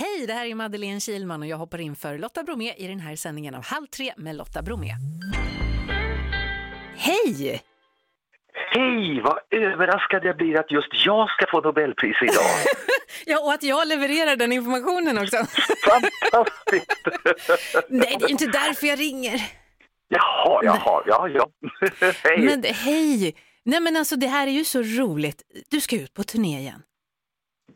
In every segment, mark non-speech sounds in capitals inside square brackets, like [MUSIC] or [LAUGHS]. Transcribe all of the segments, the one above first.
Hej, det här är Madeleine Kilman och jag hoppar in för Lotta Bromé i den här sändningen av Halv tre med Lotta Bromé. Hej! Hej, vad överraskad jag blir att just jag ska få Nobelpris idag. [LAUGHS] Ja, och att jag levererar den informationen också. [LAUGHS] Fantastiskt! Nej, det är inte därför jag ringer. Jaha, jaha, ja, ja. [LAUGHS] Hej! Men hej! Nej men alltså det här är ju så roligt. Du ska ut på turné igen.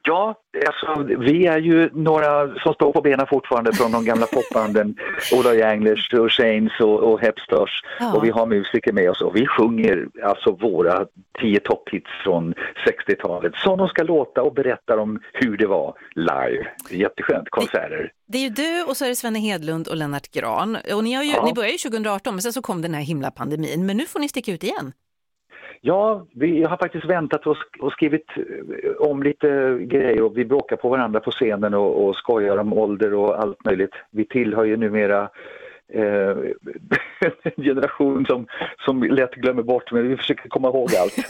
Ja, alltså, vi är ju några som står på benen fortfarande från de gamla popbanden, [LAUGHS] Ola Janglers och Shanes och, och Hepstars. Ja. Och vi har musiker med oss och vi sjunger alltså våra tio topphits från 60-talet som de ska låta och berätta om hur det var live. Jätteskönt, konserter. Det är ju du och så är det Svenne Hedlund och Lennart Gran. Och ni, har ju, Ja. ni började ju 2018 men sen så kom den här himla pandemin. Men nu får ni sticka ut igen. Ja, vi har faktiskt väntat och, skrivit eh, om lite grejer och vi bråkar på varandra på scenen och, och skojar om ålder och allt möjligt. Vi tillhör ju numera eh, [LAUGHS] en generation som, som lätt glömmer bort men vi försöker komma ihåg allt. [LAUGHS]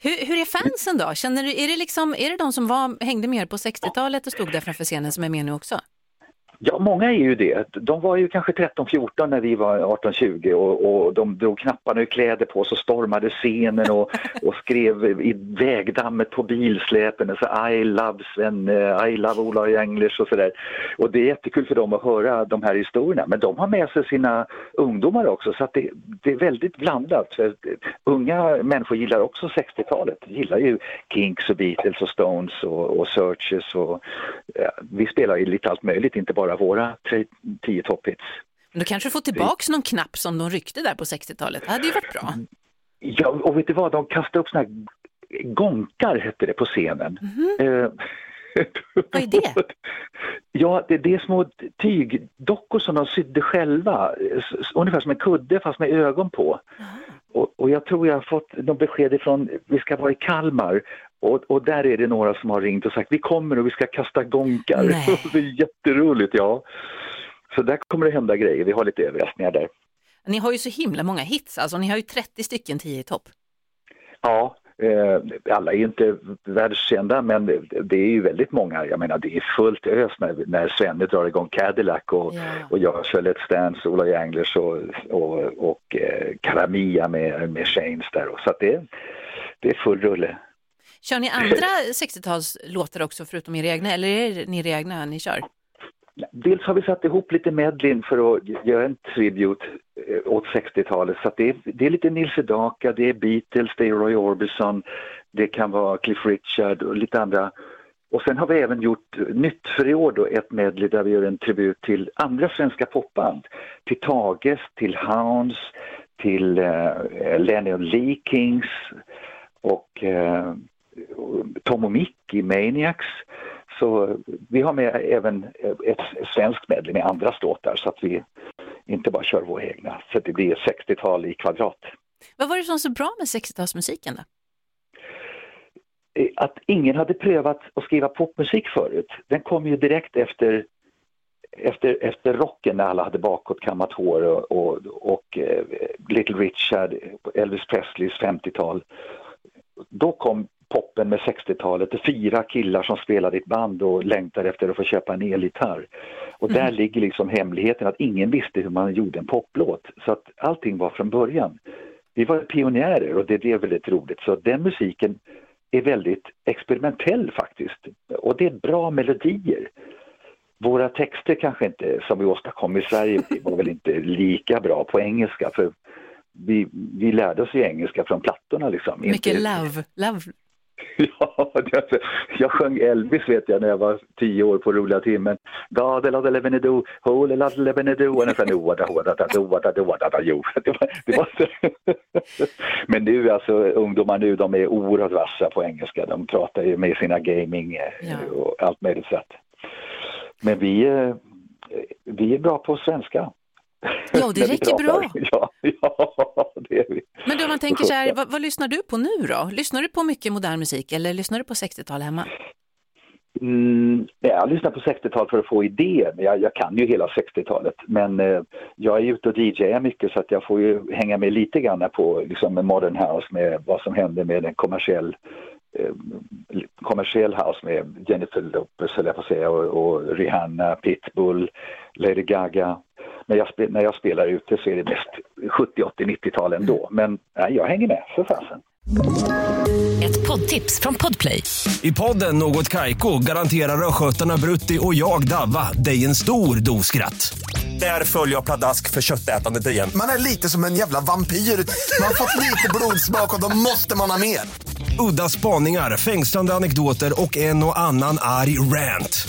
Hur, hur är fansen då? Känner du, är, det liksom, är det de som var, hängde med er på 60-talet och stod där framför scenen som är med nu också? Ja, många är ju det. De var ju kanske 13-14 när vi var 18-20 och, och de drog knapparna ur kläder på sig och stormade scenen och, [LAUGHS] och skrev i vägdammet på bilsläpen så I love Svenne, I love Ola Janglers och sådär. Och det är jättekul för dem att höra de här historierna. Men de har med sig sina ungdomar också så det, det är väldigt blandat. För unga människor gillar också 60-talet. Gillar ju Kinks och Beatles och Stones och, och Searches och ja, vi spelar ju lite allt möjligt, inte bara våra tre, tio topphits. Men då kanske du får tillbaks någon knapp som de ryckte där på 60-talet. Det hade ju varit bra. Ja, och vet du vad, de kastade upp såna här gonkar hette det på scenen. Eh, [LAUGHS] Vad är det? Ja, det, det är små tygdockor som de sydde själva, ungefär som en kudde fast med ögon på. Och, och jag tror jag har fått de besked ifrån, vi ska vara i Kalmar och, och där är det några som har ringt och sagt vi kommer och vi ska kasta gonkar. Nej. [LAUGHS] det är jätteroligt, ja. Så där kommer det hända grejer, vi har lite överraskningar där. Ni har ju så himla många hits, alltså ni har ju 30 stycken 10 i topp. Ja, eh, alla är ju inte världskända men det, det är ju väldigt många. Jag menar det är fullt ös när, när Svenne drar igång Cadillac och, Ja. och jag kör Let's Dance, Ola Janglers och, och, och eh, Karamia med, med Shanes där. Så det, det är full rulle. Kör ni andra 60-talslåtar också förutom era egna eller är det ni era egna ni kör? Dels har vi satt ihop lite medlin för att göra en tribut eh, åt 60-talet. Så att det, är, det är lite Nils Sedaka, det är Beatles, det är Roy Orbison, det kan vara Cliff Richard och lite andra. Och sen har vi även gjort nytt för i år då, ett medley där vi gör en tribut till andra svenska popband. Till Tages, till Hounds, till eh, Lenny och Lee Kings och eh, Tom och Mick i Maniacs. Så vi har med även ett svenskt medley med andra låtar så att vi inte bara kör våra egna. Så det blir 60-tal i kvadrat. Vad var det som var så bra med 60-talsmusiken då? Att ingen hade prövat att skriva popmusik förut. Den kom ju direkt efter, efter, efter rocken när alla hade bakåtkammat hår och, och, och eh, Little Richard, Elvis Presleys 50-tal. Då kom poppen med 60-talet, det fyra killar som spelade i ett band och längtade efter att få köpa en elgitarr. Och där ligger liksom hemligheten att ingen visste hur man gjorde en poplåt. Så att allting var från början. Vi var pionjärer och det är väldigt roligt. Så den musiken är väldigt experimentell faktiskt. Och det är bra melodier. Våra texter kanske inte, som vi åstadkom i Sverige, [LAUGHS] var väl inte lika bra på engelska. För vi, vi lärde oss ju engelska från plattorna liksom. Mycket Inte- love, love. [LAUGHS] Ja, jag sjöng Elvis vet jag när jag var tio år på roliga timmen. God lade levenedo, hole lade levenedo, och nästan oada oada da oada da oada da jo. [LAUGHS] Det var. [LAUGHS] Men nu alltså ungdomar nu de är oerhört vassa på engelska. De pratar ju med sina gaming eh, och allt möjligt sätt. Men vi, eh, vi är bra på svenska. Ja, det räcker bra. Ja, ja, tänker så här, vad, vad lyssnar du på nu då? Lyssnar du på mycket modern musik eller lyssnar du på 60-tal hemma? Mm, jag lyssnar på 60-tal för att få idéer, men jag, jag kan ju hela 60-talet. Men eh, jag är ute och DJar mycket så att jag får ju hänga med lite grann på liksom, modern house med vad som händer med en kommersiell eh, kommersiell house med Jennifer Lopez, eller jag får säga, och, och Rihanna, Pitbull, Lady Gaga. När jag, när jag spelar ute så är det mest 70, 80, 90-tal ändå. Men nej, jag hänger med, för fasen. Ett poddtips från Podplay. I podden Något Kaiko garanterar östgötarna Brutti och jag, Davva, dig en stor dos skratt. Där följer jag pladask för köttätandet igen. Man är lite som en jävla vampyr. Man fått lite blodsmak och då måste man ha mer. Udda spaningar, fängslande anekdoter och en och annan arg rant.